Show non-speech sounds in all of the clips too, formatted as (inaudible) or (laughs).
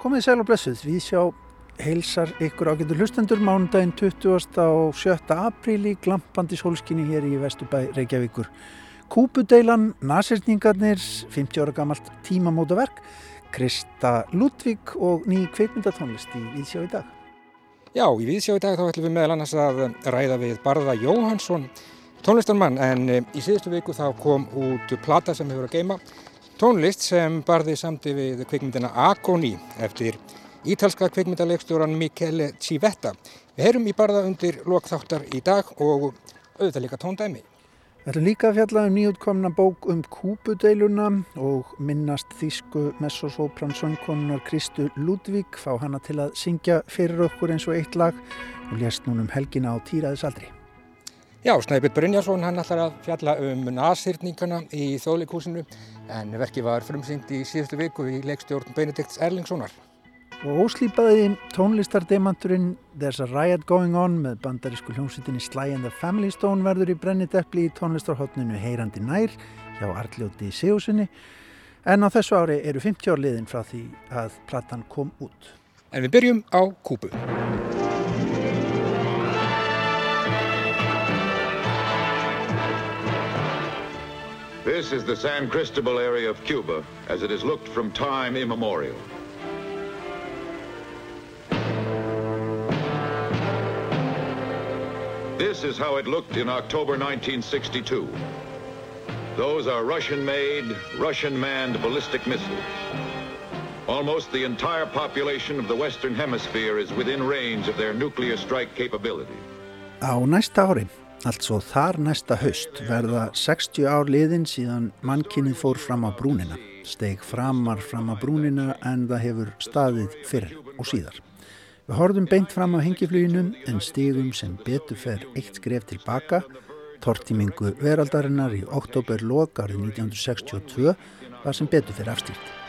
Komið sæl og blessuð, við sjá heilsar ykkur ágættur hlustendur mánudaginn 20. og 7. apríl í glampandi sólskinni hér í Vesturbæ Reykjavíkur. Kúpudeilan, nasirningarnir, 50 ára gamalt tímamótaverk, Krista Ludvík og ný kveikmyndatónlist í Víðsjá í dag. Já, í Víðsjá í dag þá ætlum við meðal annars að ræða við Barða Jóhansson, tónlistarmann, en eh, í síðustu viku þá kom út plata sem hefur að geima tónlist sem Barði samti við kveikmyndina Agoni eftir ítalska kveikmyndalegstjóran Michele Civetta. Við heyrum í Barða undir lokþáttar í dag og auðvitað líka tóndæmi. Við ætlum líka að fjalla um nýjútkomna bók um kúpudeiluna og minnast þýsku messosópran söngkonunar Kristu Ludvík fá hana til að syngja fyrir okkur eins og eitt lag og lést núnum helgina á týraðisaldri. Já, Snæbjörn Brynjarsson hann ætlar að fjalla um nasýrningana í þóðleikúsinu en verki var frumsýnd í síðustu viku í leikstjórn Benedikts Erlingssonar og óslýpaði tónlistardemanturinn There's a Riot Going On með bandarísku hljómsveitinni Sly and the Family Stone verður í brenniteppli í tónlistarhóttninu Heyrandi nær hjá Arljóti Sigurssoni en á þessu ári eru 50 ár liðin frá því að platan kom út. En við byrjum á Kúpu. This is the San Cristobal area of Cuba as it is looked from time immemorial. This is how it looked in October 1962. Those are Russian-made, Russian-manned ballistic missiles. Almost the entire population of the Western Hemisphere is within range of their nuclear strike capability. Á næsta ári, altså þar næsta haust, verða 60 ár liðin síðan mannkynnið fór fram á brúnina. Steg framar fram á brúnina en það hefur staðið fyrr og síðar. Við horfum beint fram á hengifluginu en stígum sem betur fer eitt skref tilbaka, tortímingu veraldarinnar í oktober lokarið 1962 var sem betur fer afstýrt.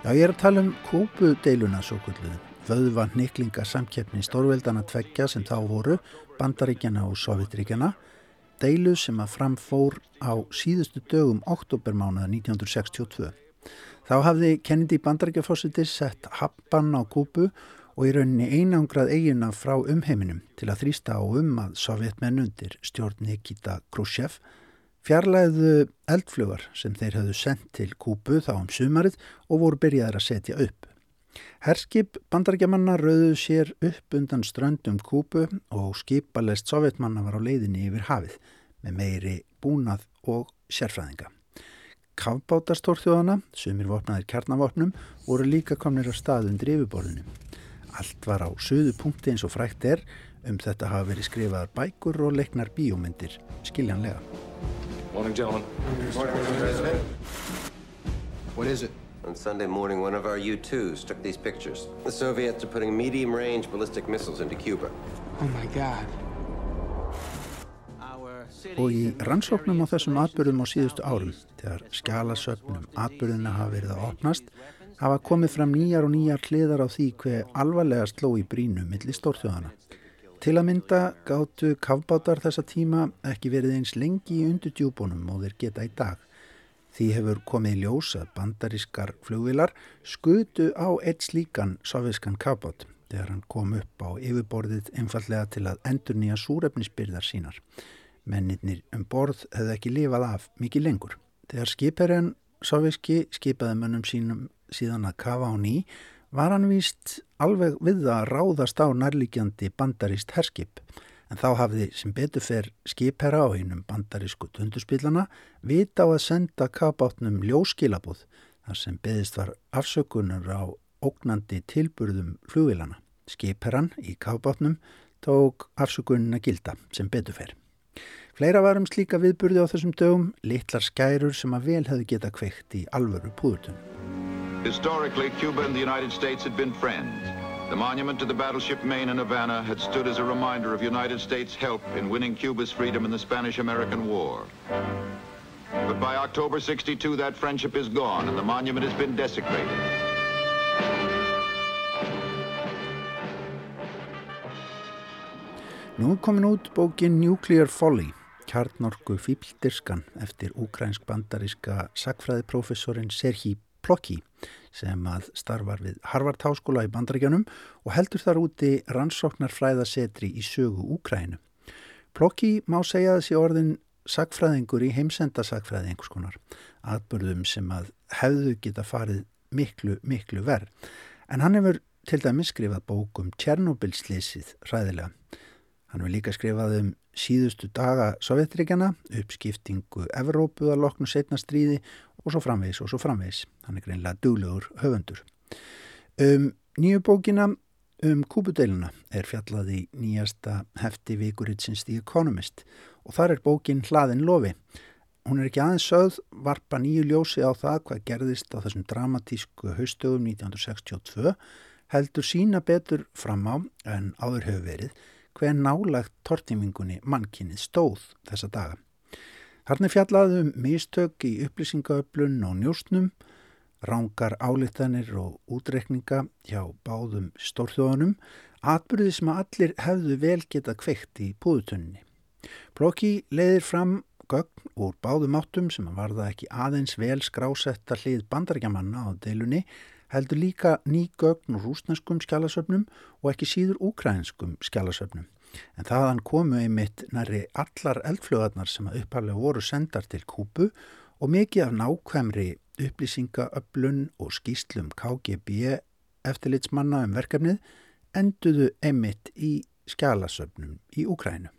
Já, ég er að tala um kúpudeiluna svo kulluðum vöðva niklinga samkeppni stórveldana tveggja sem þá voru, Bandaríkjana og Sovjetríkjana, deilu sem að framfór á síðustu dögum oktobermánaða 1962. Þá hafði Kennedy Bandaríkjafósiti sett happan á kúpu og í rauninni einangrað eigina frá umheiminum til að þrýsta á um að sovjetmenn undir stjórn Nikita Khrushchev fjarlæðu eldflugar sem þeir hafðu sendt til kúpu þá um sumarið og voru byrjaðir að setja upp. Herskip bandarækjamanna rauðu sér upp undan ströndum kúpu og skipalest sovjetmanna var á leiðinni yfir hafið með meiri búnað og sérfræðinga. Kavbátarstórþjóðana, sumir vopnaðir kjarnavopnum, voru líka komnir á stað undir yfirborðinu. Allt var á söðu punkti eins og frækt er, um þetta hafa verið skrifaðar bækur og leiknar bíómyndir, skiljanlega. Morning, gentlemen. Morning, What is it? On Sunday morning, one of our U-2s took these pictures. The Soviets are putting medium-range ballistic missiles into Cuba. Oh my God. Og í rannsóknum á þessum atbyrðum á síðustu árum, þegar skjálasöfnum atbyrðina hafa verið að opnast, hafa komið fram nýjar og nýjar hliðar á því hver alvarlega sló í brínu millir stórþjóðana. Til að mynda gáttu kavbátar þessa tíma ekki verið eins lengi í undurdjúbunum og þeir geta í dag. Því hefur komið í ljós að bandarískar flugvilar skutu á eitt slíkan soviskan kábát þegar hann kom upp á yfirborðið einfallega til að endur nýja súrefnisbyrðar sínar. Mennirnir um borð hefði ekki lifað af mikið lengur. Þegar skipherjan soviski skipaði mönnum sínum síðan að kafa á ný var hann víst alveg við að ráðast á nærlíkjandi bandaríst herskip en þá hafði sem betur fer skipherra á einum bandarísku tundurspillana vita á að senda kapátnum ljóskilabúð þar sem beðist var afsökunar á ógnandi tilburðum flugilana. Skipherran í kapátnum tók afsökunina gilda sem betur fer. Fleira varum slíka viðburði á þessum dögum, litlar skærur sem að vel hefði geta kveikt í alvöru púðutun. Historically, Cuba and the United States had been friends. The monument to the battleship Maine in Havana had stood as a reminder of United States help in winning Cuba's freedom in the Spanish-American War. But by October 62, that friendship is gone and the monument has been desecrated. Nú er komin út bókin Nuclear Folly, kjarnorku fýbildiskan eftir ukrainsk bandaríska sakfræðiprofessorin Serhíp Plokki sem að starfar við Harvard Háskóla í bandaríkjanum og heldur þar úti rannsóknarfræðasetri í sögu Úkrænu. Plokki má segja þessi orðin sagfræðingur í heimsendasagfræði einhvers konar, atbörðum sem að hefðu geta farið miklu, miklu verð. En hann hefur til dæmis skrifað bókum Tjernobyl-slísið ræðilega. Hann hefur líka skrifað um síðustu daga Sovjetríkjana, uppskiptingu Evrópu að loknu setna stríði og svo framvegs og svo framvegs. Hann er greinlega duglegur höfundur. Um nýju bókina um kúpudeiluna er fjallað í nýjasta hefti vikuritsins The Economist og þar er bókin Hlaðin lofi. Hún er ekki aðeins sögð varpa nýju ljósi á það hvað gerðist á þessum dramatísku haustögum 1962 heldur sína betur fram á en áður hefur verið hver nálagt tortimingunni mannkynnið stóð þessa daga. Harni fjallaðum mistök í upplýsingaöflun og njóstnum, rángar álittanir og útrekninga hjá báðum stórþjóðunum, atbyrðið sem allir hefðu vel geta kveikt í púðutunni. Blokki leiðir fram gögn úr báðum áttum sem varða ekki aðeins vel skrásetta hlið bandarækjamanna á deilunni heldur líka ný gögn úr rúsneskum skjálasöfnum og ekki síður úkrænskum skjálasöfnum. En þaðan komu einmitt næri allar eldflöðarnar sem að upphæflega voru sendar til Kúpu og mikið af nákvæmri upplýsingaöflun og skýslum KGB eftirlitsmanna um verkefnið enduðu einmitt í skjálasöfnum í Úkrænu.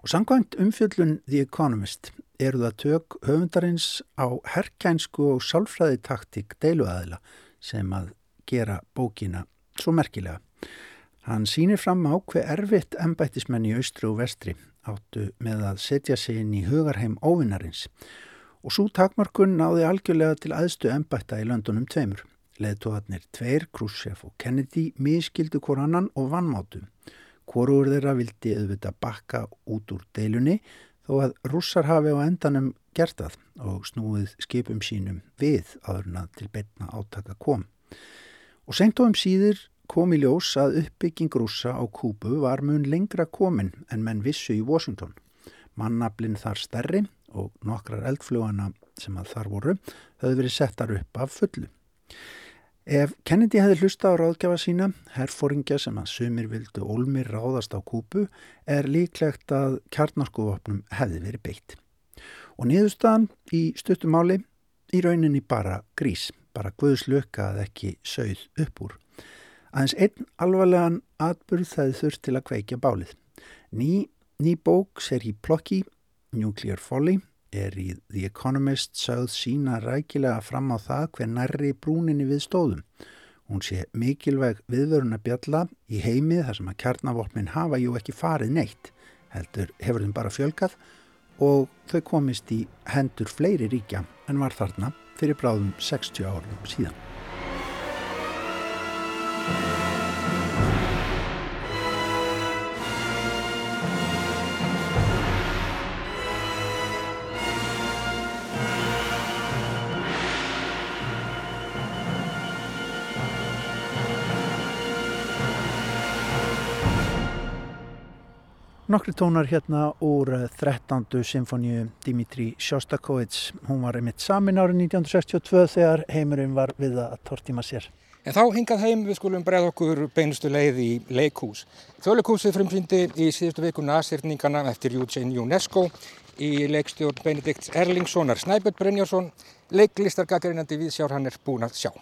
Og sangvænt umfjöllun The Economist eru það tök höfundarins á herkænsku og sálfræði taktík deiluaðila sem að gera bókina svo merkilega. Hann sýnir fram á hver erfitt ennbættismenn í austri og vestri áttu með að setja sig inn í hugarheim óvinnarins og svo takmarkun náði algjörlega til aðstu ennbætta í löndunum tveimur. Leðtóðarnir tveir, Khrushchev og Kennedy, miskildu hvort annan og vannmátu. Hvorur þeirra vildi auðvitað bakka út úr deilunni þó að rússar hafi á endanum gert það og snúið skipum sínum við aðurna til beitna átaka kom. Og senkt og um síður kom í ljós að uppbygging rússa á Kúbu var mun lengra komin en menn vissu í Washington. Mannablinn þar stærri og nokkrar eldflugana sem að þar voru höfðu verið settar upp af fullu. Ef Kennedy hefði hlusta á ráðgjafa sína, herfóringja sem að sumir vildu olmir ráðast á kúpu, er líklegt að kjarnarskuvopnum hefði verið beitt. Og niðurstaðan í stuttumáli í rauninni bara grís, bara guðslöka að ekki sögð upp úr. Aðeins einn alvarlegan atburð það þurft til að kveikja bálið. Ný, ný bók ser í plokki, Nuclear Folly, er í The Economist sögð sína rækilega fram á það hver nærri brúninni við stóðum. Hún sé mikilvæg viðvöruna bjalla í heimið þar sem að kjarnavopnin hafa jú ekki farið neitt, heldur hefur þeim bara fjölkað og þau komist í hendur fleiri ríkja en var þarna fyrir bráðum 60 árum síðan. Nokkri tónar hérna úr 13. Eh, symfóníu Dimitri Sjostakovits. Hún var einmitt samin árið 1962 þegar heimurinn var við að tortíma sér. En þá hingað heim við skulum breið okkur beinustu leið í leikhús. Þjóðleikhúsið frumsýndi í síðustu viku nasýrningana eftir Eugene UNESCO í leikstjórn Benedikt Erlingssonar Snæbjörn Brynjarsson, leiklistargagarinnandi við sjár hann er búin að sjá.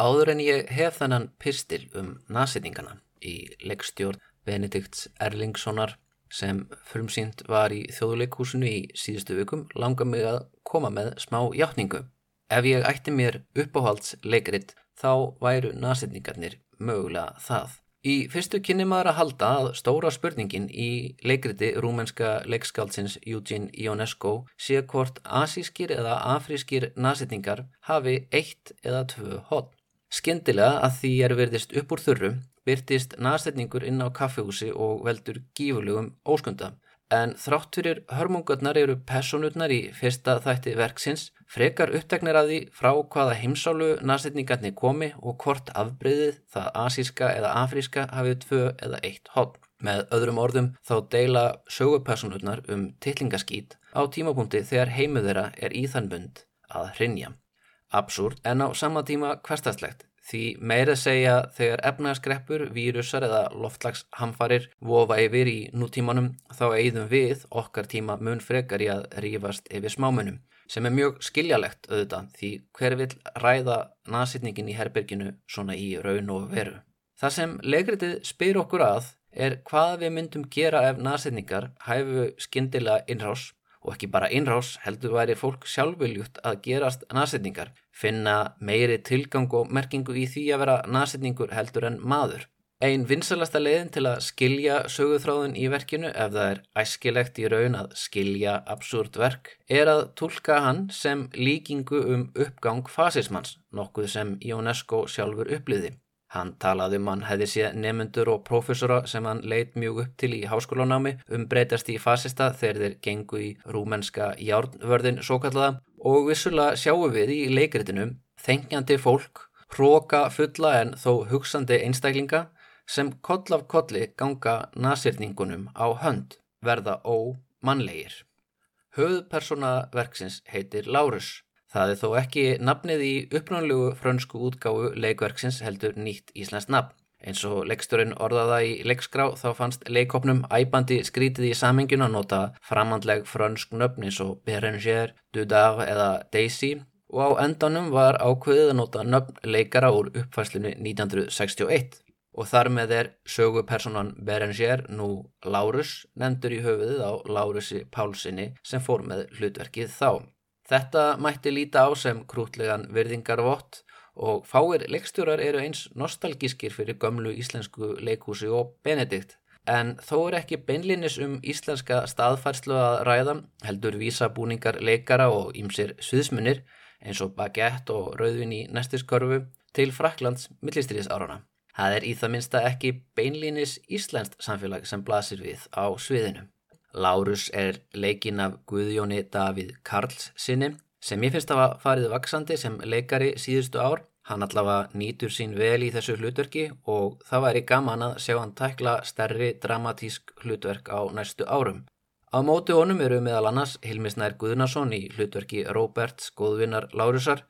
Áður en ég hef þannan pistil um nasýrningana í leikstjórn Benedikt Erlingssonar sem frumsýnt var í þjóðuleikúsinu í síðustu vikum langa mig að koma með smá hjáttningu. Ef ég ætti mér uppáhalds leikrit þá væru nasetningarnir mögulega það. Í fyrstu kynni maður að halda að stóra spurningin í leikriti rúmenska leikskáldsins Eugene Ionesco sé hvort asískir eða afrískir nasetningar hafi eitt eða tvö hodn. Skyndilega að því er verðist upp úr þurru byrtist naðstetningur inn á kaffehúsi og veldur gífurlegum óskunda. En þrátt fyrir hörmungarnar eru personutnar í fyrsta þætti verksins frekar uppteknir að því frá hvaða heimsálu naðstetningarnir komi og hvort afbreyðið það asíska eða afríska hafið tvö eða eitt hodn. Með öðrum orðum þá deila sögupersonurnar um tillingaskít á tímapunkti þegar heimuð þeirra er í þann bund að hrinja. Absúrt en á sama tíma hverstæðslegt Því meira segja þegar efnaskreppur, vírusar eða loftlagshamfarir vofa yfir í nútímanum þá eigðum við okkar tíma mun frekar í að rífast yfir smámunum sem er mjög skiljalegt auðvitað því hver vil ræða nasýtningin í herberginu svona í raun og veru. Það sem leikritið spyr okkur að er hvað við myndum gera ef nasýtningar hæfu skindilega innrás og ekki bara innrás heldur væri fólk sjálfviljútt að gerast nasetningar, finna meiri tilgang og merkingu í því að vera nasetningur heldur en maður. Einn vinsalasta leiðin til að skilja söguþráðun í verkinu ef það er æskilegt í raun að skilja absúrt verk er að tólka hann sem líkingu um uppgang fasismans, nokkuð sem UNESCO sjálfur uppliði. Hann talaði um hann hefði séð nemyndur og prófessora sem hann leitt mjög upp til í háskólanámi um breytast í fasista þegar þeir gengu í rúmenska járnvörðin svo kallaða og vissulega sjáum við í leikritinum þengjandi fólk, hróka fulla en þó hugsandi einstaklinga sem koll af kolli ganga nasirningunum á hönd verða ómannlegir. Höfðpersona verksins heitir Lárus Það er þó ekki nafnið í upprannlegu frönsku útgáfu leikverksins heldur nýtt Íslands nafn. Eins og leiksturinn orðaða í leikskrá þá fannst leikopnum æbandi skrítið í samingin að nota framhandleg frönsk nöfn eins og Berenger, Dudar eða Daisy og á endanum var ákveðið að nota nöfn leikara úr uppfæslinu 1961 og þar með er sögupersonan Berenger nú Lárus nefndur í höfuðið á Lárusi Pálssoni sem fór með hlutverkið þá. Þetta mætti líta á sem krútlegan virðingarvott og fáir leikstjórar eru eins nostalgískir fyrir gömlu íslensku leikúsi og Benedikt. En þó er ekki beinlinis um íslenska staðfærslu að ræða, heldur vísabúningar leikara og ímsir sviðsmunir eins og bagett og rauðvin í næstiskörfu til Fraklands millistriðis árana. Það er í það minsta ekki beinlinis íslenskt samfélag sem blasir við á sviðinu. Lárus er leikin af Guðjóni Davíð Karls sinni sem ég finnst að hafa farið vaksandi sem leikari síðustu ár. Hann allavega nýtur sín vel í þessu hlutverki og það væri gaman að sjá hann tækla stærri dramatísk hlutverk á næstu árum. Á móti honum eru meðal annars Hilmisnær Guðnason í hlutverki Róberts Góðvinnar Lárusar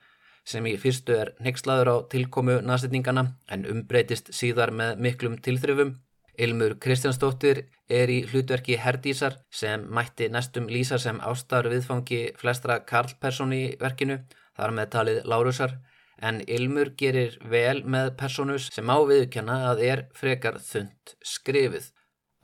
sem í fyrstu er nexlaður á tilkomu næstendingana en umbreytist síðar með miklum tilþrifum Ilmur Kristjánsdóttir er í hlutverki Herdísar sem mætti næstum lýsa sem ástar viðfangi flestra karlpersoni í verkinu, þar með talið Lárusar, en Ilmur gerir vel með personus sem á viðkjanna að er frekar þund skrifið.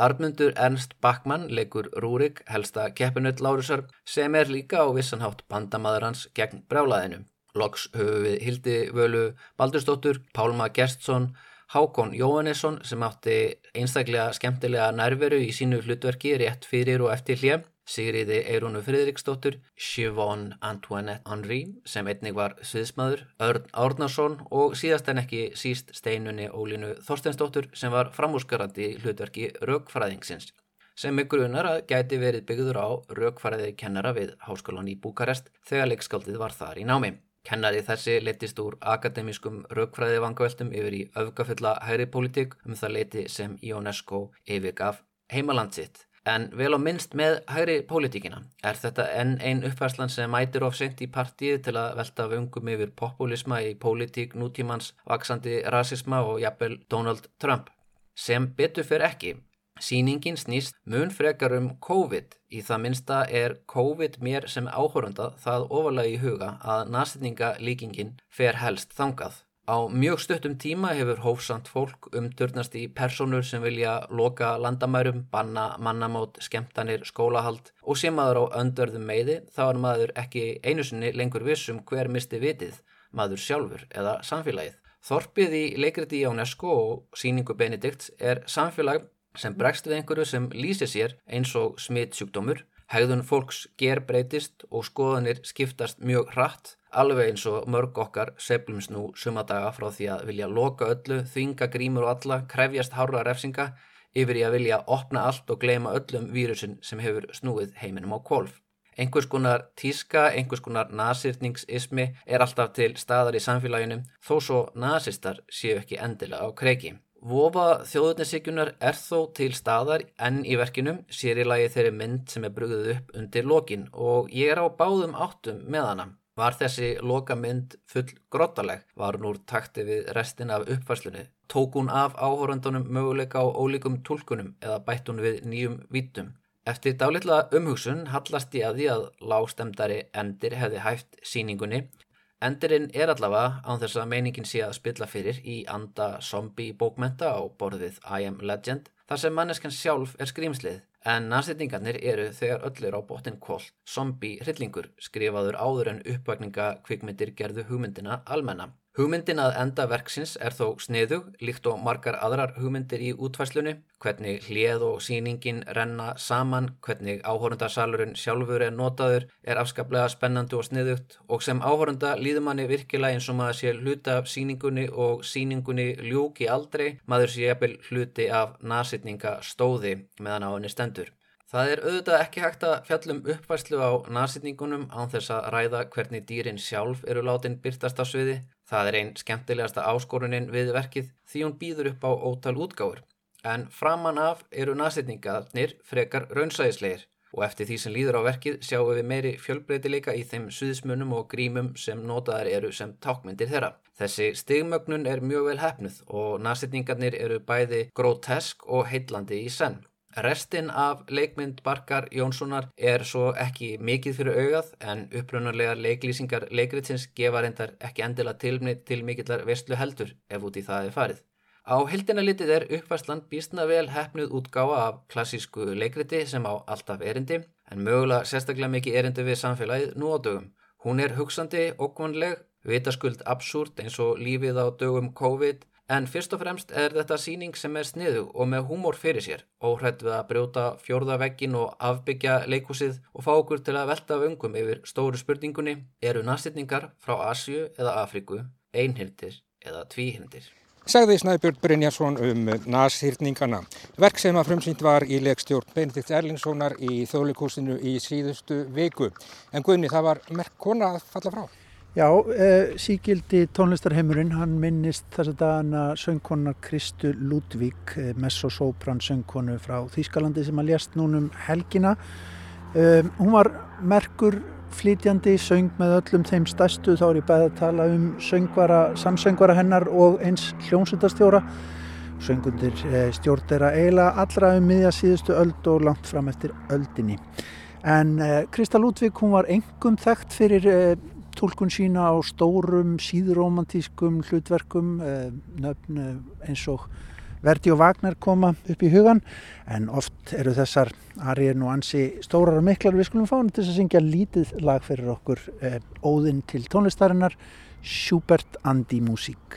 Armundur Ernst Backmann leikur Rúrik, helsta keppinut Lárusar, sem er líka á vissanhátt bandamaður hans gegn brálaðinu. Loks höfu við Hildi Völu Baldurstóttur, Pálma Gerstsson, Hákon Jóhannesson sem átti einstaklega skemmtilega nærveru í sínu hlutverki rétt fyrir og eftir hlið, Sigriði Eirúnu Fridriksdóttur, Siobhan Antoinette Henry sem einnig var sviðsmaður, Örn Árnarsson og síðast en ekki síst steinunni Ólínu Þorstensdóttur sem var framúskarandi hlutverki Rökfræðingsins sem ykkur unar að gæti verið byggður á Rökfræði kennara við Háskólan í Búkarest þegar leikskaldið var þar í námi. Kennari þessi letist úr akademískum raukfræði vangaveltum yfir í öfgafulla hægri pólitík um það leti sem UNESCO yfirgaf heimaland sitt. En vel á minnst með hægri pólitíkina er þetta enn einn uppfærslan sem mætir of sent í partíið til að velta vöngum yfir populisma í pólitík nútímans vaksandi rasisma og jafnvel Donald Trump. Sem betur fyrir ekki Sýningin snýst mun frekar um COVID. Í það minsta er COVID mér sem áhörunda það ofalega í huga að næstningalíkingin fer helst þangað. Á mjög stuttum tíma hefur hófsamt fólk umturnast í personur sem vilja loka landamærum, banna mannamót, skemtanir, skólahald og sem maður á öndörðum meiði þá er maður ekki einu sinni lengur vissum hver misti vitið, maður sjálfur eða samfélagið. Þorpið í leikriti í UNESCO og síningu Benedikts er samfélag sem bregst við einhverju sem lýsir sér eins og smittsjúkdómur, hegðun fólks ger breytist og skoðanir skiptast mjög hratt, alveg eins og mörg okkar seflums nú sumadaga frá því að vilja loka öllu, þvinga grímur og alla, krefjast hára refsinga, yfir í að vilja opna allt og gleyma öllum vírusin sem hefur snúið heiminum á kvolf. Einhvers konar tíska, einhvers konar nasirningsismi er alltaf til staðar í samfélaginu þó svo nasistar séu ekki endilega á kreiki Vofa þjóðuninsíkunar er þó til staðar enn í verkinum, sér í lagi þeirri mynd sem er brugðið upp undir lokin og ég er á báðum áttum með hana. Var þessi loka mynd full grottaleg, var hún úr takti við restin af uppfærslunni, tók hún af áhórandunum möguleika á ólíkum tólkunum eða bætt hún við nýjum vítum. Eftir dálitla umhugsun hallast ég að því að lágstemdari endir hefði hæft síningunni Endirinn er allavega án þess að meiningin sé að spilla fyrir í anda zombie bókmenta á borðið I am legend þar sem manneskjan sjálf er skrýmslið en nasetningarnir eru þegar öll er á botinn kvóll zombie hryllingur skrifaður áður en uppvækninga kvikmyndir gerðu hugmyndina almenna. Hugmyndin að enda verksins er þó sniðug, líkt og margar aðrar hugmyndir í útfæslunni, hvernig hlið og síningin renna saman, hvernig áhórundasalurinn sjálfur er notaður, er afskaplega spennandi og sniðugt. Og sem áhórunda líður manni virkilega eins og maður sé hluti af síningunni og síningunni ljúki aldrei, maður sé eppil hluti af nasitninga stóði meðan á henni stendur. Það er auðvitað ekki hægt að fjallum uppfæslu á nasitningunum án þess að ræða hvernig dýrin sjálf eru látin byrtast á sviði. Það er einn skemmtilegasta áskorunin við verkið því hún býður upp á ótal útgáður. En framan af eru nasetningarnir frekar raunsæðislegir og eftir því sem líður á verkið sjáum við meiri fjölbreytileika í þeim suðismunum og grímum sem notaðar eru sem tákmyndir þeirra. Þessi stigmögnun er mjög vel hefnuð og nasetningarnir eru bæði grótesk og heitlandi í senn. Restinn af leikmynd Barkar Jónssonar er svo ekki mikið fyrir augað en upprunarlegar leiklýsingar leikritsins gefa reyndar ekki endila tilmni til mikillar vestlu heldur ef út í það er farið. Á heldina litið er uppværslan býstna vel hefnuð útgáfa af klassísku leikriti sem á alltaf erindi en mögulega sérstaklega mikið erindi við samfélagið nú á dögum. Hún er hugsandi, okkvanleg, vitaskuld absúrt eins og lífið á dögum COVID En fyrst og fremst er þetta síning sem er sniðu og með húmor fyrir sér, óhrætt við að brjóta fjórðaveggin og afbyggja leikúsið og fá okkur til að velta vöngum yfir stóru spurningunni, eru næstitningar frá Asju eða Afriku, einhildir eða tvíhildir? Sagði Snæbjörn Brynjarsson um nashýrningana. Verk sem að frumsýnd var í leikstjórn Benedikt Erlingssonar í þjóðleikúsinu í síðustu viku. En Guðni, það var merk kona að falla frá. Já, eh, síkildi tónlistarheimurinn, hann minnist þess að dana söngkonna Kristu Ludvík, eh, messosopran söngkonu frá Þýskalandi sem að lést núnum helgina. Eh, hún var merkur flytjandi, söng með öllum þeim stærstu, þá er ég bæðið að tala um söngvara, samsöngvara hennar og eins hljómsutastjóra. Söngundir eh, stjórn þeirra eiginlega allra um miðja síðustu öld og langt fram eftir öldinni. En eh, Krista Ludvík, hún var engum þekkt fyrir tólkun sína á stórum síðromantískum hlutverkum eh, nöfn eh, eins og Verdi og Wagner koma upp í hugan en oft eru þessar ariðir nú ansi stórar og miklar. Við skulum fá henni til að syngja lítið lag fyrir okkur eh, óðinn til tónlistarinnar Schubert Andi Musík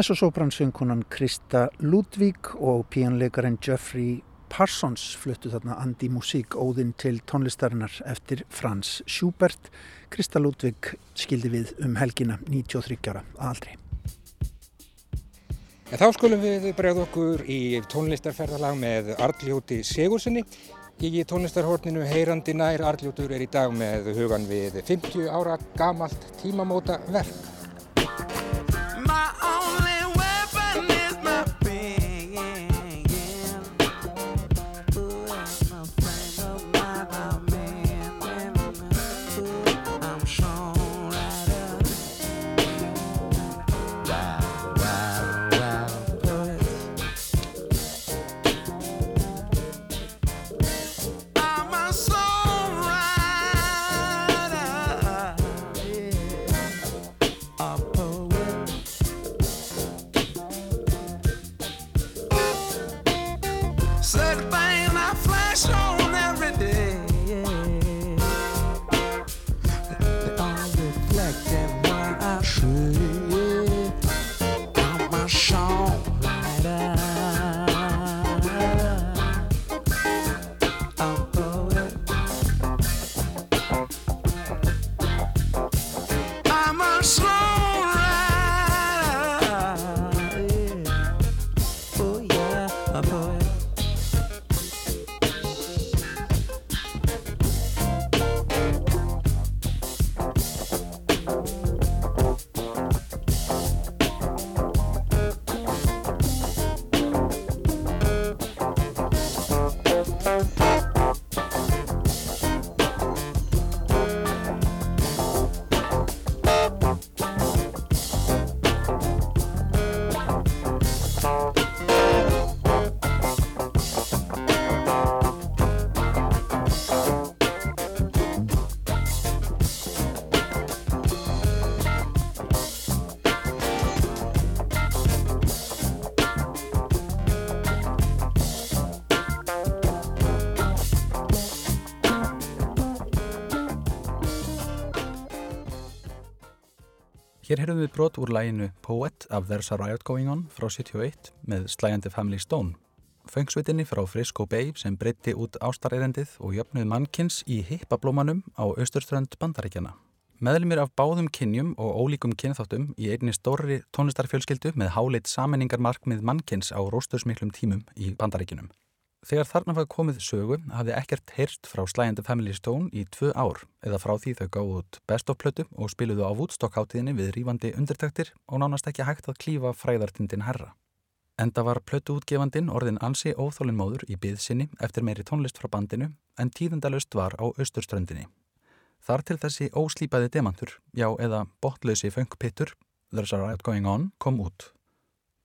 Messosopran-söngunan Krista Ludvík og píanleikaren Jeffrey Parsons fluttu þarna Andi Musík óðinn til tónlistarinnar eftir Frans Schubert. Krista Ludvík skildi við um helgina 93 ára aldrei. En þá skulum við bregða okkur í tónlistarferðalag með Arljóti Sigurssoni. Í tónlistarhorninu Heyrandi nær Arljótur er í dag með hugan við 50 ára gamalt tímamóta verk. Hér heyrðum við brot úr læginu Poet af There's a Riot Going On frá 71 með slægjandi Family Stone. Föngsvitinni frá Frisco Bay sem breytti út ástarerendið og jöfnuð mannkins í hippablómanum á austurströnd bandaríkjana. Meðlumir af báðum kynjum og ólíkum kynþáttum í einni stóri tónlistarfjölskyldu með háleitt saminningarmarkmið mannkins á róstursmiklum tímum í bandaríkinum. Þegar þarna var komið sögu hafði ekkert heyrst frá slægjandi Family Stone í tvö ár eða frá því þau gáðu út best of plötu og spiluðu á Woodstock-háttíðinni við rýfandi undirtæktir og nánast ekki hægt að klífa fræðartindin herra. Enda var plötuútgefandin orðin ansi óþólinnmóður í byðsynni eftir meiri tónlist frá bandinu en tíðendalust var á austurströndinni. Þar til þessi óslýpaði demantur, já eða botlausi funkpittur, There's a Riot Going On, kom út.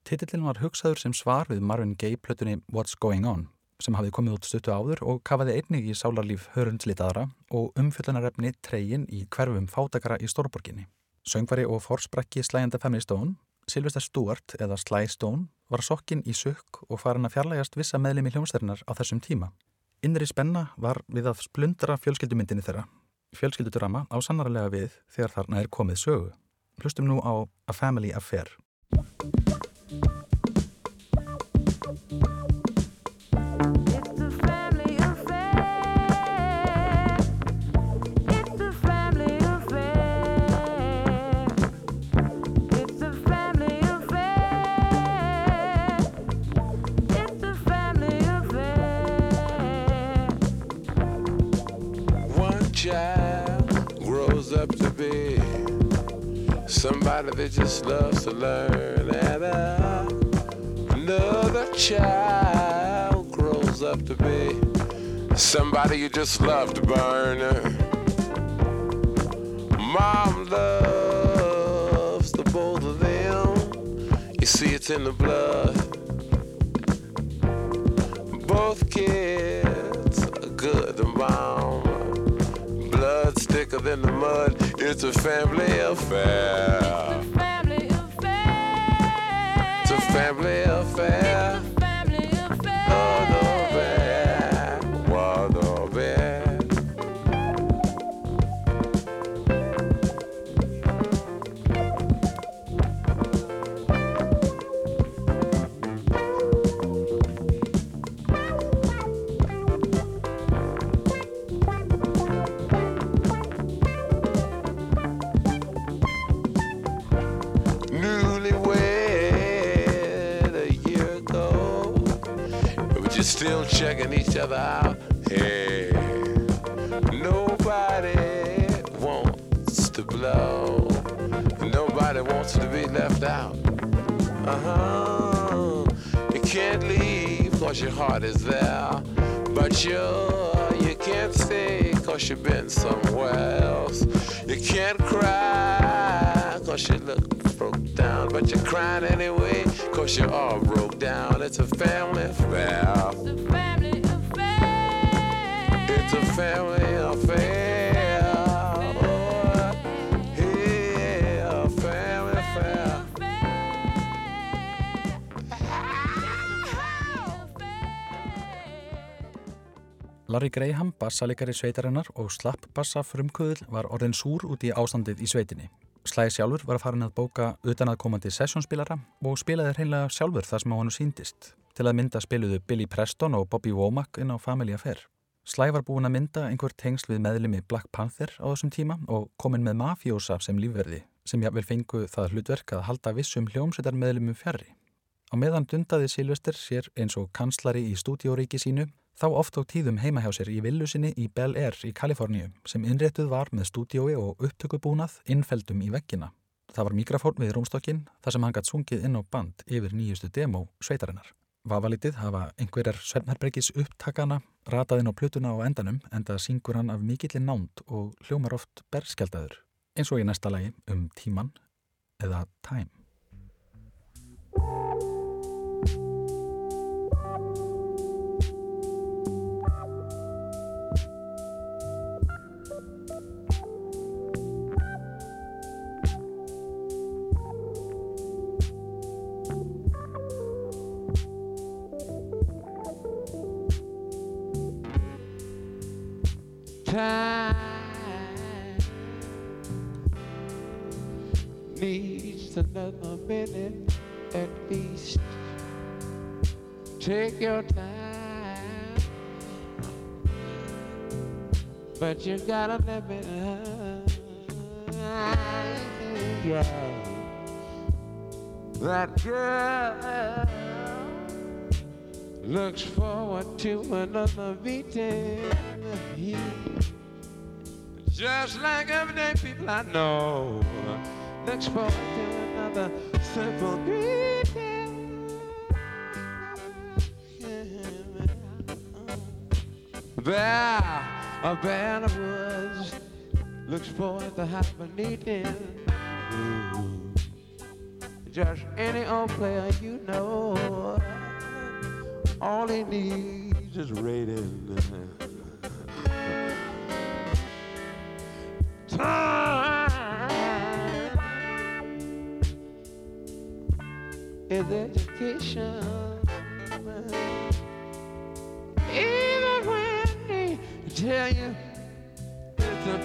Titillin var hugsaður sem svar við Marvin Gaye plötunni What's Going On sem hafði komið út stuttu áður og kafaði einnig í sálarlíf hörundslitaðara og umfjöldunarefni treyin í hverfum fátakara í Stórborginni. Söngvari og forsprakki slægjanda Family Stone, Sylvester Stewart eða Sly Stone, var sokkinn í sukk og farin að fjarlægast vissa meðlemi hljómsverðinar á þessum tíma. Innri spenna var við að splundra fjölskyldumyndinni þeirra. Fjölskyldudrama á sannarlega við þegar þarna er komið sögu. Hlustum nú á A Family Affair. Somebody that just loves to learn. And uh, another child grows up to be somebody you just love to burn. Mom loves the both of them. You see, it's in the blood. Both kids are good and mom. Thicker than the mud. It's a family affair. It's a family affair. It's a family affair. Heart is there. But you, you can't stay cause you've been somewhere else. You can't cry cause you look broke down. But you're crying anyway cause you're all broke down. It's a family affair. It's a family affair. It's a family affair. Larry Graham, bassalikari sveitarinnar og slapp bassa frumkvöðul var orðin súr út í ástandið í sveitinni. Slæði sjálfur var fara að bóka utan að komandi sessjónspilara og spilaði hreinlega sjálfur það sem á hann síndist. Til að mynda spiluðu Billy Preston og Bobby Womack inn á Family Affair. Slæði var búin að mynda einhver tengsl við meðlimi Black Panther á þessum tíma og komin með mafjósa sem lífverði sem jáfnvel fengu það hlutverk að halda vissum hljómsveitar meðlimum fjarrri. Á meðan dundaði Silvester sér eins og kanslari í stúdíóríki sínu Þá oft á tíðum heima hjá sér í villu sinni í Bel Air í Kaliforníu sem innréttuð var með stúdiói og upptökubúnað innfeldum í veggina. Það var mikrofón við rúmstokkin þar sem hann gætt sungið inn á band yfir nýjustu demo sveitarinnar. Vafalitið hafa einhverjar Svernherbergis upptakana rataðinn á plötuna á endanum en það syngur hann af mikillin nánd og hljómar oft berskjaldadur eins og í næsta lagi um tíman eða time. Time needs another minute at least. Take your time, but you gotta let me. Yeah. That girl looks forward to another beating. Just like everyday people I know looks forward to another simple greeting. There, a band of woods looks forward to have a meeting. Just any old player you know, all he needs is rating. is (laughs) education. Even when they tell you it's a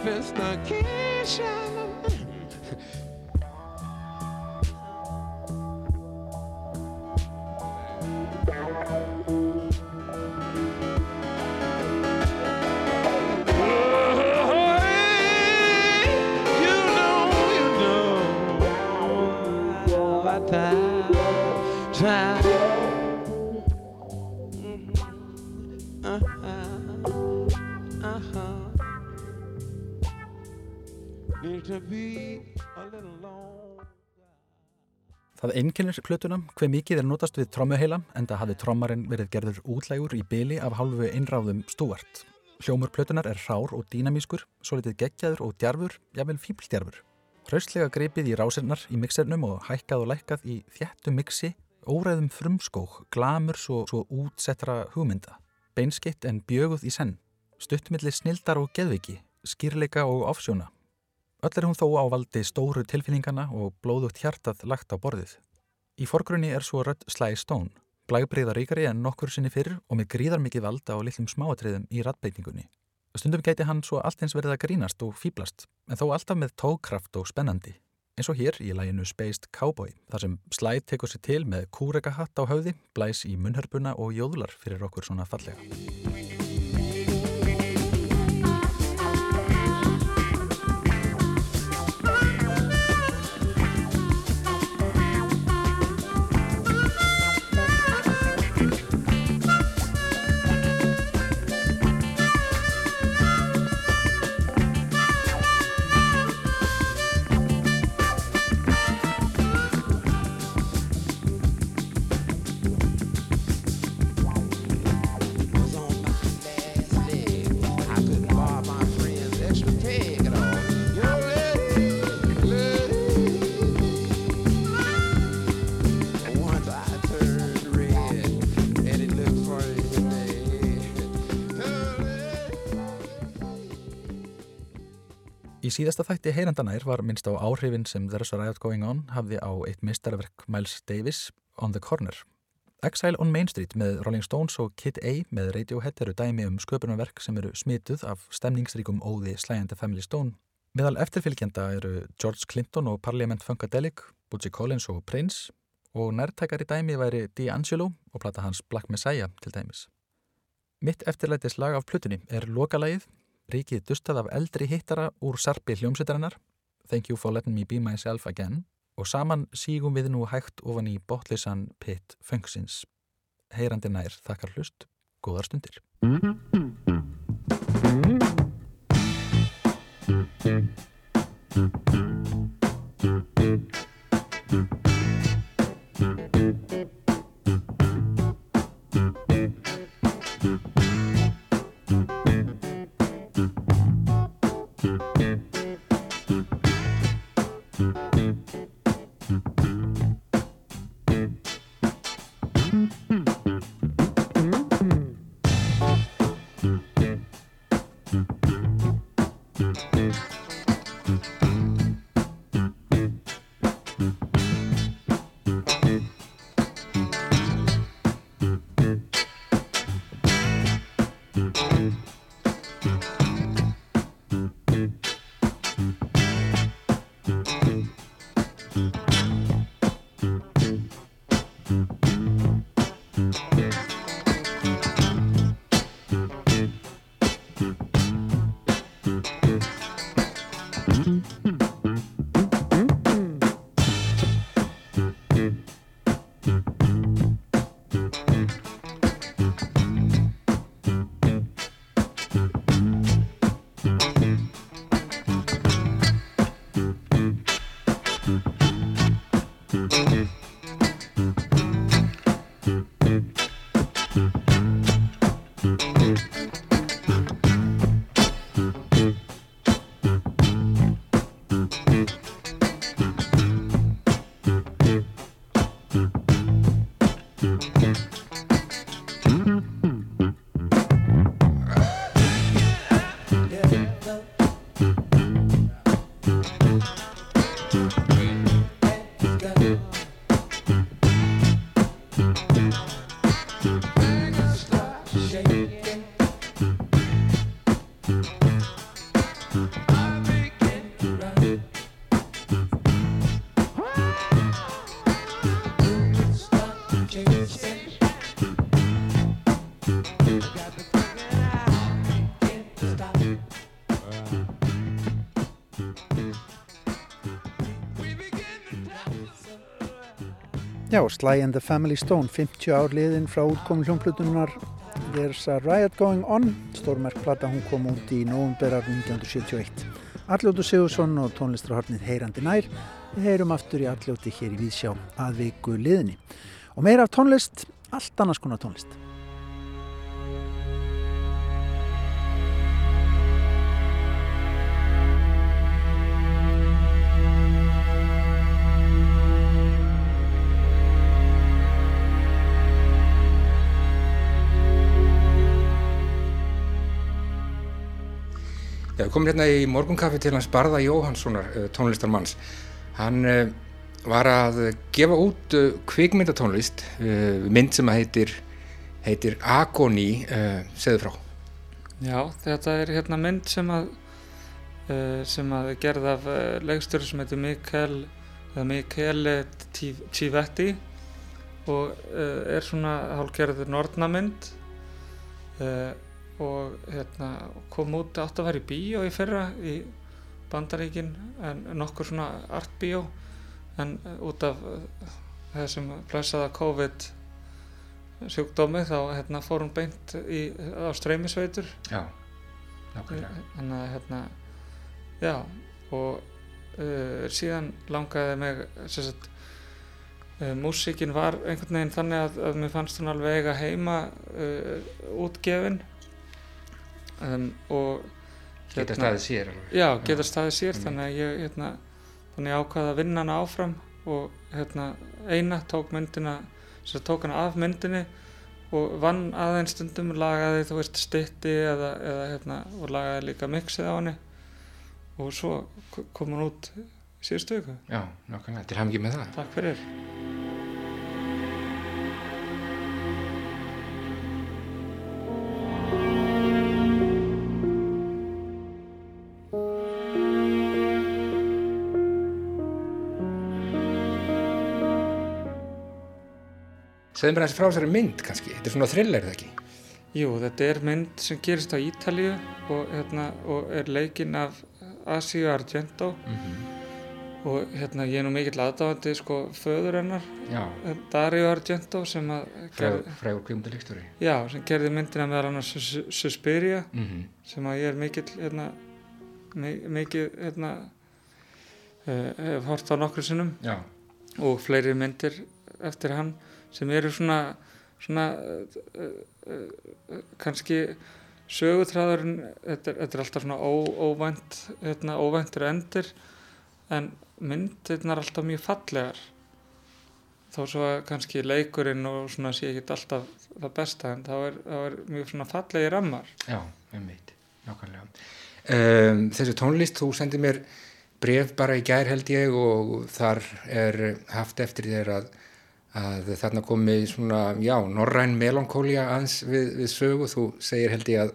investigation. Það einkennir plötuna hver mikið er notast við trommuheila en það hafði trommarinn verið gerður útlægur í byli af hálfu einráðum stúart. Hljómur plötunar er rár og dýnamískur, svo litið geggjaður og djarfur, jável fíbldjarfur. Hraustlega greipið í rásinnar í mixernum og hækkað og lækkað í þjættu mixi, óræðum frumskók, glamurs og svo útsettra hugmynda. Beinskitt en bjöguð í senn, stuttmilli snildar og geðviki, skýrleika og ofsjóna. Öll er hún þó á valdi stóru tilfinningana og blóðugt hjartað lagt á borðið. Í forgrunni er svo rödd Sly Stone, blægbriða ríkari en nokkur sinni fyrir og með gríðar mikið valda á litlum smáatriðum í rattbeitingunni. Stundum gæti hann svo allt eins verið að grínast og fýblast, en þó alltaf með tókraft og spennandi. Eins og hér í læginu Spaced Cowboy, þar sem Sly tekur sér til með kúrekahatt á höfði, blæs í munhörpuna og jóðlar fyrir okkur svona fallega. Síðasta þætti heyrandanær var minnst á áhrifin sem There's a Riot Going On hafði á eitt mistarverk Miles Davis On the Corner. Exile on Main Street með Rolling Stones og Kid A með Radiohead eru dæmi um sköpunarverk sem eru smituð af stemningsríkum óði slæjandi Family Stone. Meðal eftirfylgjenda eru George Clinton og Parliament Funkadelic, Bootsy Collins og Prince og nærtækari dæmi væri D'Angelo og plata hans Black Messiah til dæmis. Mitt eftirlætis lag af plutunni er lokalagið, ríkið dustað af eldri hittara úr sarpi hljómsveitarinnar, Thank you for letting me be myself again og saman sígum við nú hægt ofan í botlisan pitt funksins. Heyrandi nær þakkar hlust, góðar stundir. Já, Sly and the Family Stone, 50 ár liðin frá útkomin hljómplutunar There's a Riot Going On, stórmerkplata, hún kom út í nógumberar 1971. Arljótu Sigursson og tónlistrahornið Heyrandi nær, við heyrum aftur í Arljóti hér í Vísjá að viku liðinni. Og meira af tónlist, allt annars konar tónlist. Já, við komum hérna í morgunkaffi til hans Barða Jóhanssonar, uh, tónlistarmanns. Hann uh, var að gefa út uh, kvikmyndatónlist, mynd sem heitir, heitir Agoni, segðu frá. Já, þetta er hérna mynd sem að, sem að gerð af leikstjóri sem heitir Mikael, Mikael Civetti og er svona hálfgerður nortnamynd og hérna, kom út átt að vera í bíó í fyrra í bandaríkin en nokkur svona art bíó en út af þessum blessaða COVID sjúkdómi þá hérna, fór hún beint í, á streymisveitur. Já, nákvæmlega. Þannig að hérna, já og uh, síðan langaði mig sagt, uh, músíkin var einhvern veginn þannig að, að mér fannst hún alveg eiga heima uh, útgefin um, og geta hérna, staðið sér alveg. já, geta staðið sér mm. þannig að ég hérna, þannig ákvaði að vinna hana áfram og hérna, eina tók myndina sem tók hana af myndinni og vann aðeins stundum lagaði þú veist stitti eða, eða hérna, og lagaði líka mixið á henni. Og svo kom hann út síðustu viku. Já, nákvæmlega, til hafum ekki með það. Takk fyrir Segðum bara þessi frá þessari mynd kannski, þetta er svona thriller eða ekki? Jú, þetta er mynd sem gerist á Ítalíu og, hérna, og er leikinn af Asio Argento mm -hmm. og hérna ég er nú mikill aðdáðandi sko föður hennar, Já. Dario Argento sem að Frægur kvímdalikstúri Já, sem gerði myndina meðal annars Suspiria mm -hmm. sem að ég er mikill hérna, mikið hérna, uh, hef hort á nokkru sinnum Já. og fleiri myndir eftir hann sem eru svona, svona uh, uh, kannski sögutræðurinn, þetta, þetta er alltaf svona ó, óvænt, hérna, óvæntur endir en myndirna er alltaf mjög fallegar. Þó svo að kannski leikurinn og svona sé ekki alltaf það besta en þá er, þá er mjög svona fallegi rammar. Já, ég veit, nákvæmlega. Um, Þessi tónlist, þú sendið mér bref bara í gær held ég og þar er haft eftir þér að að þarna komi svona, já, norræn melankólia aðeins við, við sögu, þú segir held ég að,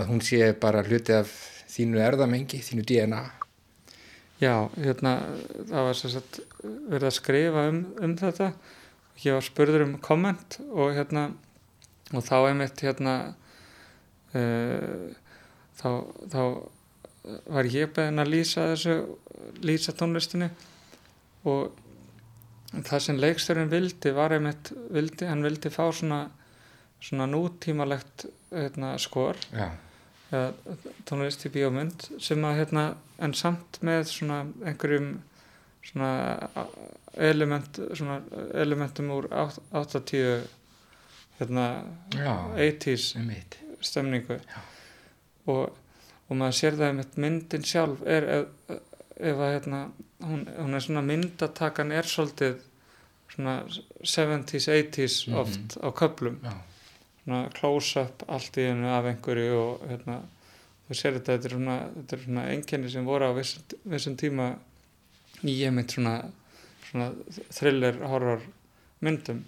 að hún sé bara hluti af þínu erðamengi, þínu DNA Já, hérna það var sagt, verið að skrifa um, um þetta. Ég var spurður um komment og hérna og þá einmitt hérna uh, þá, þá var ég beðin að lýsa þessu lýsa tónlistinu og það sem leiksturinn vildi var einmitt, vildi, hann vildi fá svona, svona nútímalegt hérna, skor. Eða tónlist í bíómynd sem að hérna, en samt með svona einhverjum svona element svona elementum úr 80 hérna Já, 80's einmitt. stemningu. Og, og maður sér það einmitt myndin sjálf er ef, ef að hérna hún, hún er svona myndatakan er svolítið svona 70's, 80's oft á köplum Já. svona close-up allt í hennu af einhverju og hérna þú sér þetta, þetta er svona, þetta er svona enginni sem voru á vissum, vissum tíma í einmitt svona, svona thriller horror myndum.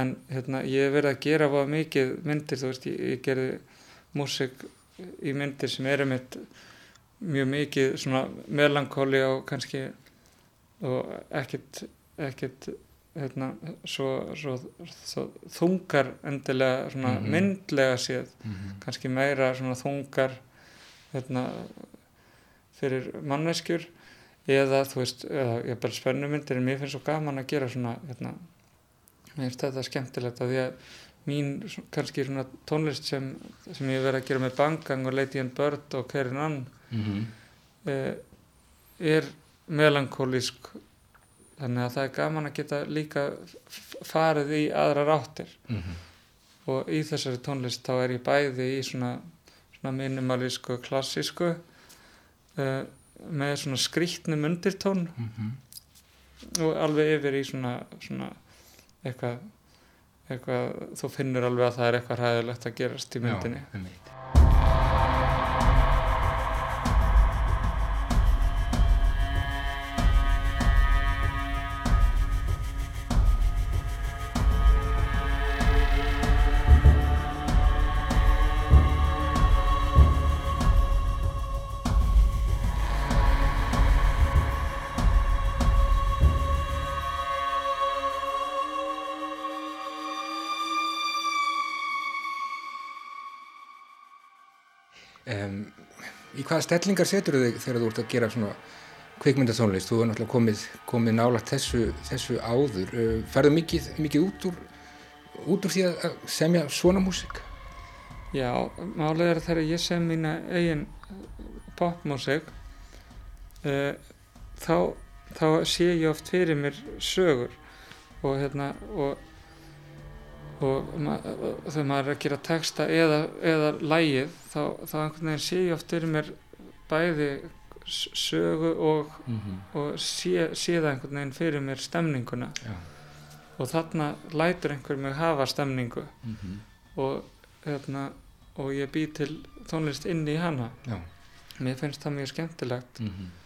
En hérna ég hef verið að gera hvað mikið myndir, þú veist, ég, ég gerði músik í myndir sem er einmitt mjög mikið svona melankóli og kannski og ekkert ekkert hérna, svo, svo, svo þungar endilega svona Mhm. myndlega séð Mhm. kannski meira svona þungar hérna, fyrir manneskjur eða þú veist, eða ég bara spennumyndir en mér finnst svo gaman að gera svona hérna, mér finnst þetta skemmtilegt að því að mín kannski svona tónlist sem, sem ég verið að gera með Bangang og Lady and Bird og Karen Ann Mhm. eh, er melankólísk þannig að það er gaman að geta líka farið í aðrar áttir Mhm. og í þessari tónlist þá er ég bæði í svona, svona minimalísku klassísku uh, með svona skrýtnum undirtón Mhm. og alveg yfir í svona, svona eitthvað, eitthvað þú finnur alveg að það er eitthvað hræðilegt að gerast í myndinni. Já, í hvaða stellingar setur þig þegar þú ert að gera svona kvikmyndatónlist, þú er náttúrulega komið, komið nálagt þessu, þessu áður. Uh, ferðu mikið, mikið út úr út úr því að semja svona músík? Já, málið er þegar ég sem mína eigin popmusik uh, þá, þá sé ég oft fyrir mér sögur og hérna og, og þegar maður er að gera texta eða, eða lægið þá, þá einhvern veginn sé ég oft fyrir mér bæði sögu og, mm -hmm. og sé, sé það einhvern veginn fyrir mér stemninguna Já. og þarna lætur einhver mig hafa stemningu Mm -hmm. og, hérna, og ég bý til tónlist inn í hana Já. mér finnst það mjög skemmtilegt mm -hmm.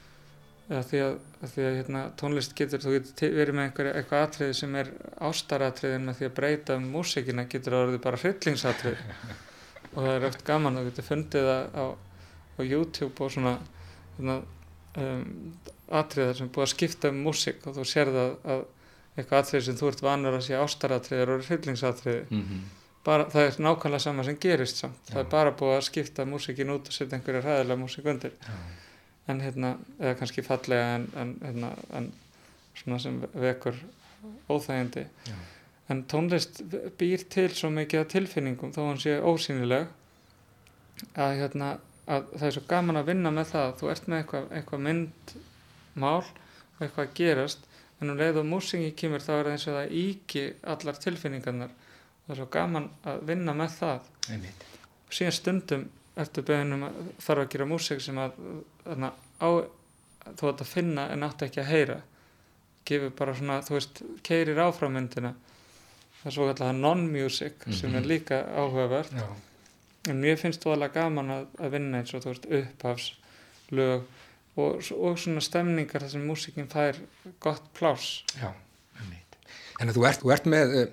Því að, að, því að hérna, tónlist getur þú getur verið með einhver, eitthvað atriði sem er ástaratriðin með því að breyta um músikina getur það orðið bara hryllingsatrið (laughs) og það er oft gaman þú getur fundið það á, á YouTube og svona hérna, um, atriðar sem búið að skipta um músik og þú sér það að eitthvað atrið sem þú ert vanur að sé ástaratriðir og hryllingsatriði Mm -hmm. bara, það er nákvæmlega sama sem gerist samt. það Já. er bara búið að skipta músikin út og setja einhverja hræðilega músik undir Já. En hérna, eða kannski fallega en, en, hérna, en svona sem vekur óþægindi Já. en tónlist býr til svo mikið af tilfinningum þó hann sé ósýnileg að, hérna, að það er svo gaman að vinna með það þú ert með eitthvað, eitthvað myndmál og eitthvað að gerast en um leið og músingi kemur þá er það eins og það íki allar tilfinningarnar og það er svo gaman að vinna með það Einmitt. og síðan stundum ertu beðinum að þarf að gera músik sem að þarna, á, þú ætti að finna en átti ekki að heyra gefur bara svona, þú veist, keirir áfram myndina það er svo kallar non-music sem er Mhm. líka áhugavert Já. en mér finnst þú alveg gaman að, að vinna eins og þú veist upphafs lög og, og svona stemningar þar sem músikin fær gott pláss Já, einmitt. Þannig að þú ert, þú ert með, eh,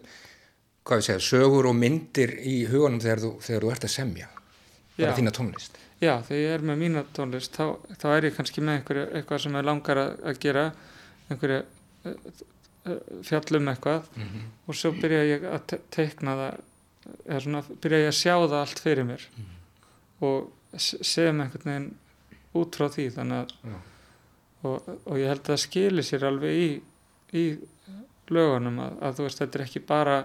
hvað við segja, sögur og myndir í hugunum þegar þú, þegar þú ert að semja, bara þína tónlist. Já, þegar ég er með mína tónlist þá, þá er ég kannski með einhverju, eitthvað sem ég langar að, að gera einhverju uh, uh, fjallum eitthvað Mm -hmm. og svo byrja ég að te teikna það eða svona byrja ég að sjá það allt fyrir mér og s- sem einhvern veginn út frá því þannig að Já. og, og ég held að það skili sér alveg í, í lögunum að, að þú veist þetta er ekki bara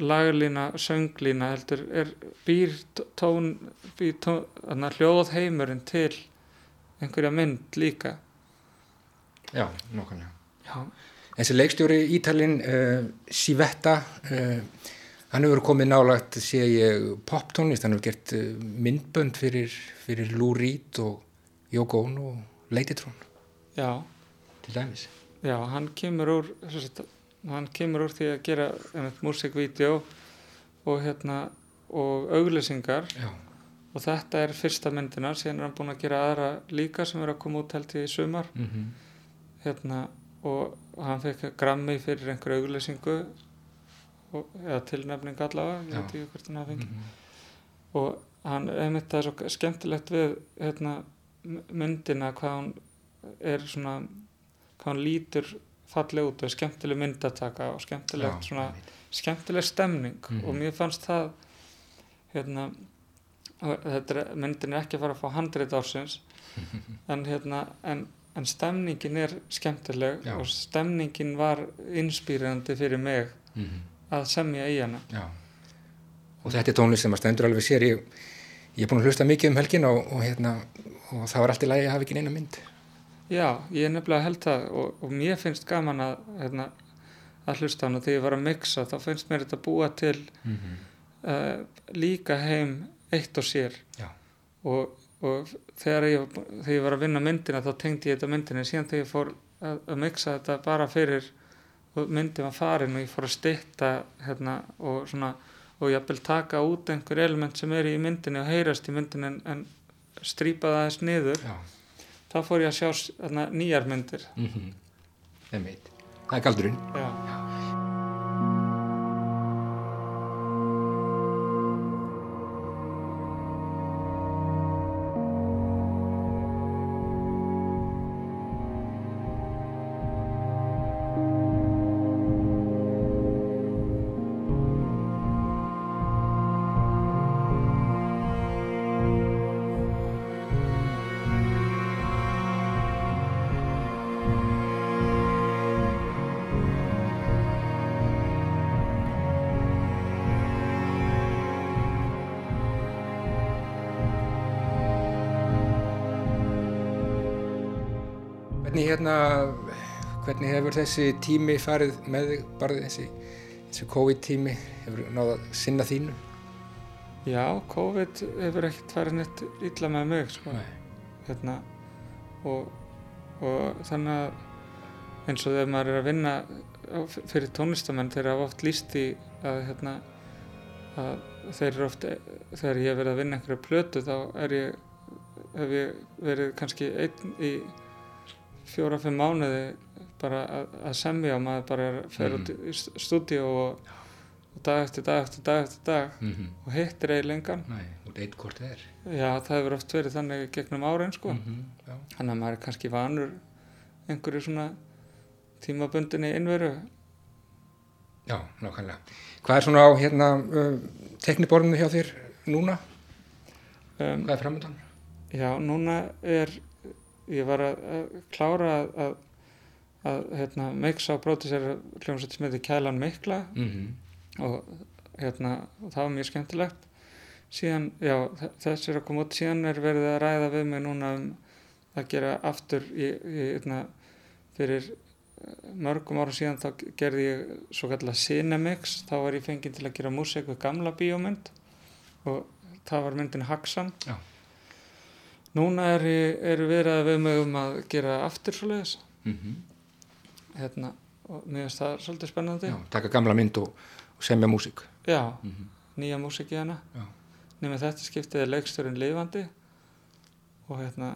laglína, sönglína heldur er býr tón, býr tón þannig að hljóðheimurinn til einhverja mynd líka. Já, nokkanlega. Já, Þessi leikstjóri Ítalinn, uh, Sivetta, uh, hann hefur komið nálagt, sé ég, poptónlist, hann hefur gert uh, myndbönd fyrir, fyrir Lou Reed og Yoko Ono og Ladytron, já, til dæmis. já, hann kemur úr sem sagt, hann kemur úr því að gera músikvídeó og hérna og auglýsingar. Já, og þetta er fyrsta myndina síðan er hann búinn að gera aðra líka sem er að koma út held í sumar. Mm hérna og hann fekk grammi fyrir einhverju auglýsingu og, eða tilnefning allavega ég veit ekki hvort hann hafi fengið. Mhm. og hann, einmitt það er svo skemmtilegt við hérna, myndina hvað hann er svona hvað hann lítur falleg út og skemmtileg myndataka og skemmtilegt svona skemmtileg stemning Mhm. og mér fannst það hérna er, myndin er ekki að fara að fá handrið ársins (laughs) en hérna en, en stemningin er skemmtileg Já. og stemningin var inspírandi fyrir mig mm -hmm. að semja í hana Já. Og þetta er tónlist sem að stendur alveg sér. Ég, ég er búin að hlusta mikið um helgin og, og, hérna, og það var allt í lagi að hafa ekki neina mynd. Já, ég er nefnilega held það og, og mér finnst gaman að, hérna, að hlusta á hana. Þegar ég var að mixa þá finnst mér þetta búa til Mm -hmm. uh, líka heim eitt og sér. Og, og þegar, ég, þegar ég var að vinna myndina þá tengdi ég þetta myndina síðan þegar ég fór að, að mixa þetta bara fyrir og myndin var farin og ég fór að stytta hérna, og svona og jafnvel taka út einhver element sem er í myndinni og heyrast í myndinni en, en strýpa það aðeins niður. Já. Þá fór ég að sjá nýjar myndir Mm -hmm. Það er galdurinn. Já. Hvernig hefur þessi tími farið með þig, bara þessi, þessi COVID-tími, hefur náða sinna þínu? Já, COVID hefur ekkert farið neitt illa með mig sko. hérna, og, og þannig að eins og þegar maður er að vinna fyrir tónlistamenn þeir hafa oft líst í að, hérna, að þeir eru oft þegar ég hef verið að vinna einhverju plötu þá er ég hef ég verið kannski einn í fjóra-fimm mánuði bara að, semja og maður bara fer út Mhm. í stúdíu og, og dag eftir dag eftir dag eftir dag Mhm. og hittir eiginlengan Nei, út eitt hvort það er. já það hefur oft verið þannig gegnum árin sko Mhm, já. þannig að maður er kannski vanur einhverju svona tímabundinni innveru Já, nákvæmlega. Hvað er svona á hérna uh, tekniborðinu hjá þér núna? um, Hvað er framöndan? Já, núna er, ég var að, að klára að, að, að hérna, mixa og pródusera hljómsveit sem heitir Kælan Mikla Mm og, hérna, það var mjög skemmtilegt. Síðan, já, þe- þess er að koma út, síðan er verið að ræða við mig núna um að gera aftur, ég, ég, hérna, fyrir eh, mörgum ára síðan þá gerði ég svo kallar Cinemix, þá var ég fenginn til að gera músík við gamla bíómynd og það var myndin Haxan. Já. Núna er, eru verið við mig um að gera aftur svoleiðis, -hmm. Hérna, og mér finnst það svolítið spennandi. Já, taka gamla mynd og, og semja músík. Já, Mhm. nýja músík í hana. Nefnir þetta skiptið er leikstjórin lifandi og hérna,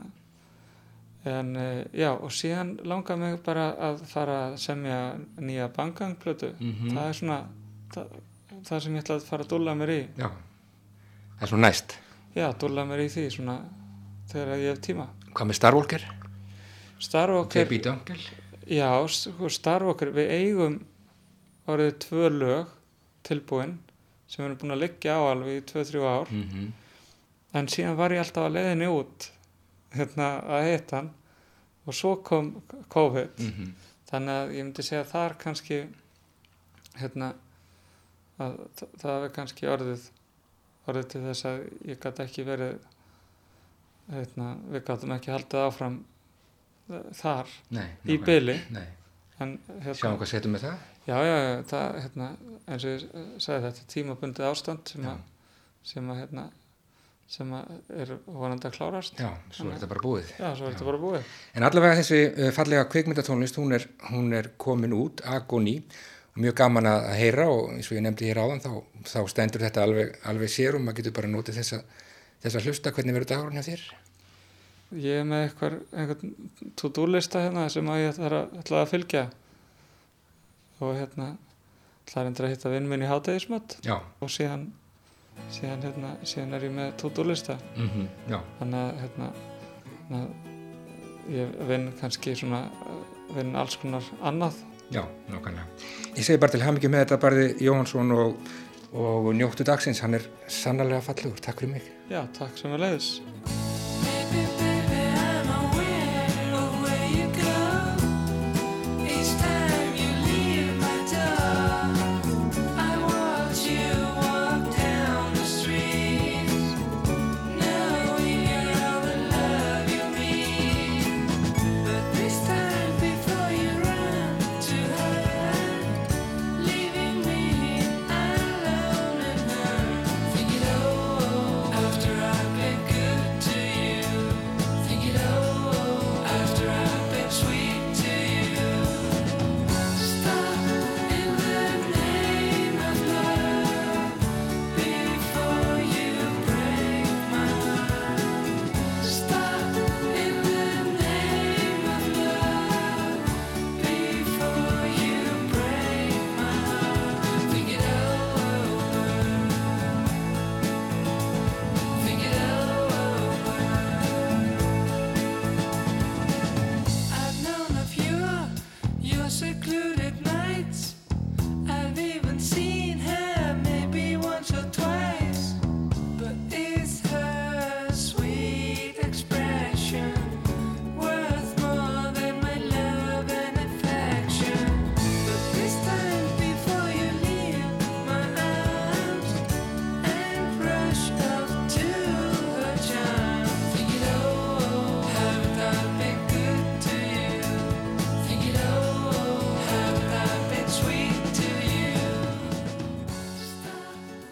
en eh, já, og síðan langar mig bara að fara að semja nýja bangangplötu. Mhm. Það er svona, það, það sem ég ætla að fara að dúlla mér í. Já, það er svona næst. Já, dúlla mér í því svona þegar ég hef tíma. Hvað með Star Walker? Starwalker, T.B. Dunkel? Já, sko, Starwalker, við eigum orðið tvö lög tilbúin sem við erum búin að liggja á alveg í 2-3 ár Mm -hmm. en síðan var ég alltaf að leiðinni út hérna að hitta hann og svo kom COVID Mhm. þannig að ég myndi segja að þar kannski hérna að þa- það er kannski orðið orðið til þess að ég gæti ekki verið hérna, við gætum ekki haldið áfram þar Nei. í byli en hérna, Sjáum hvað setum við það? já, já, það, hérna, eins og ég eh, sagði þetta tímabundið ástand sem að, sem að hérna, sem að er vonandi að klárast Já, svo er þetta bara búið. Já, svo er þetta bara búið. En allavega þessi uh, fallega kveikmyndatónlist, hún er, hún er komin út, agoni, mjög gaman að heyra og eins og ég nefndi hér áðan, þá, þá stendur þetta alveg, alveg sér og maður getur bara notið þessa, þessa hlusta, hvernig verður dagurinn hjá þér? Ég er með eitthvað, einhvern to-do lista hérna sem að ég ætla að, ætla að fylgja og hérna ætla að reynda að hitta vinn minn í hátegismöt Já. og síðan, síðan, hérna, síðan er ég með to-do lista. Mm Já. Þannig að hérna, að ég vinn kannski svona, vinn alls konar annað. Já, nákvæmlega. Ég segi bara til hamingi með þetta barði Jóhansson og, og njóttu dagsins, hann er sannarlega fallegur. Takk fyrir mig. Já, takk sem er leiðis.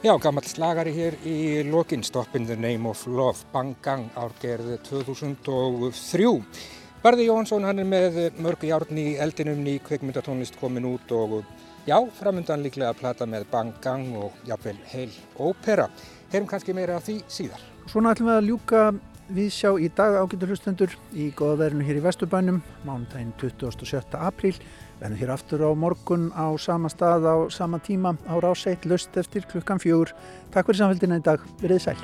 Já, gammal slagari hér í lokin, Stop in the Name of Love, Bang Gang, árgerð 2003. Barði Jóhansson, hann er með mörg járn í eldinum, ný kveikmyndatónlist komin út og já, framöndan líklega að plata með Bang Gang og jafnvel heil ópera. Heyrum kannski meira af því síðar. Svona ætlum við að ljúka við sjá í dag ágættur hlustendur í goða verinu hér í Vesturbænum, mánudaginn 27. apríl. Verðum hér aftur á morgun á sama stað á sama tíma á ráseitt löst eftir klukkan fjögur. Takk fyrir samfélgina í dag. Verðið sæl.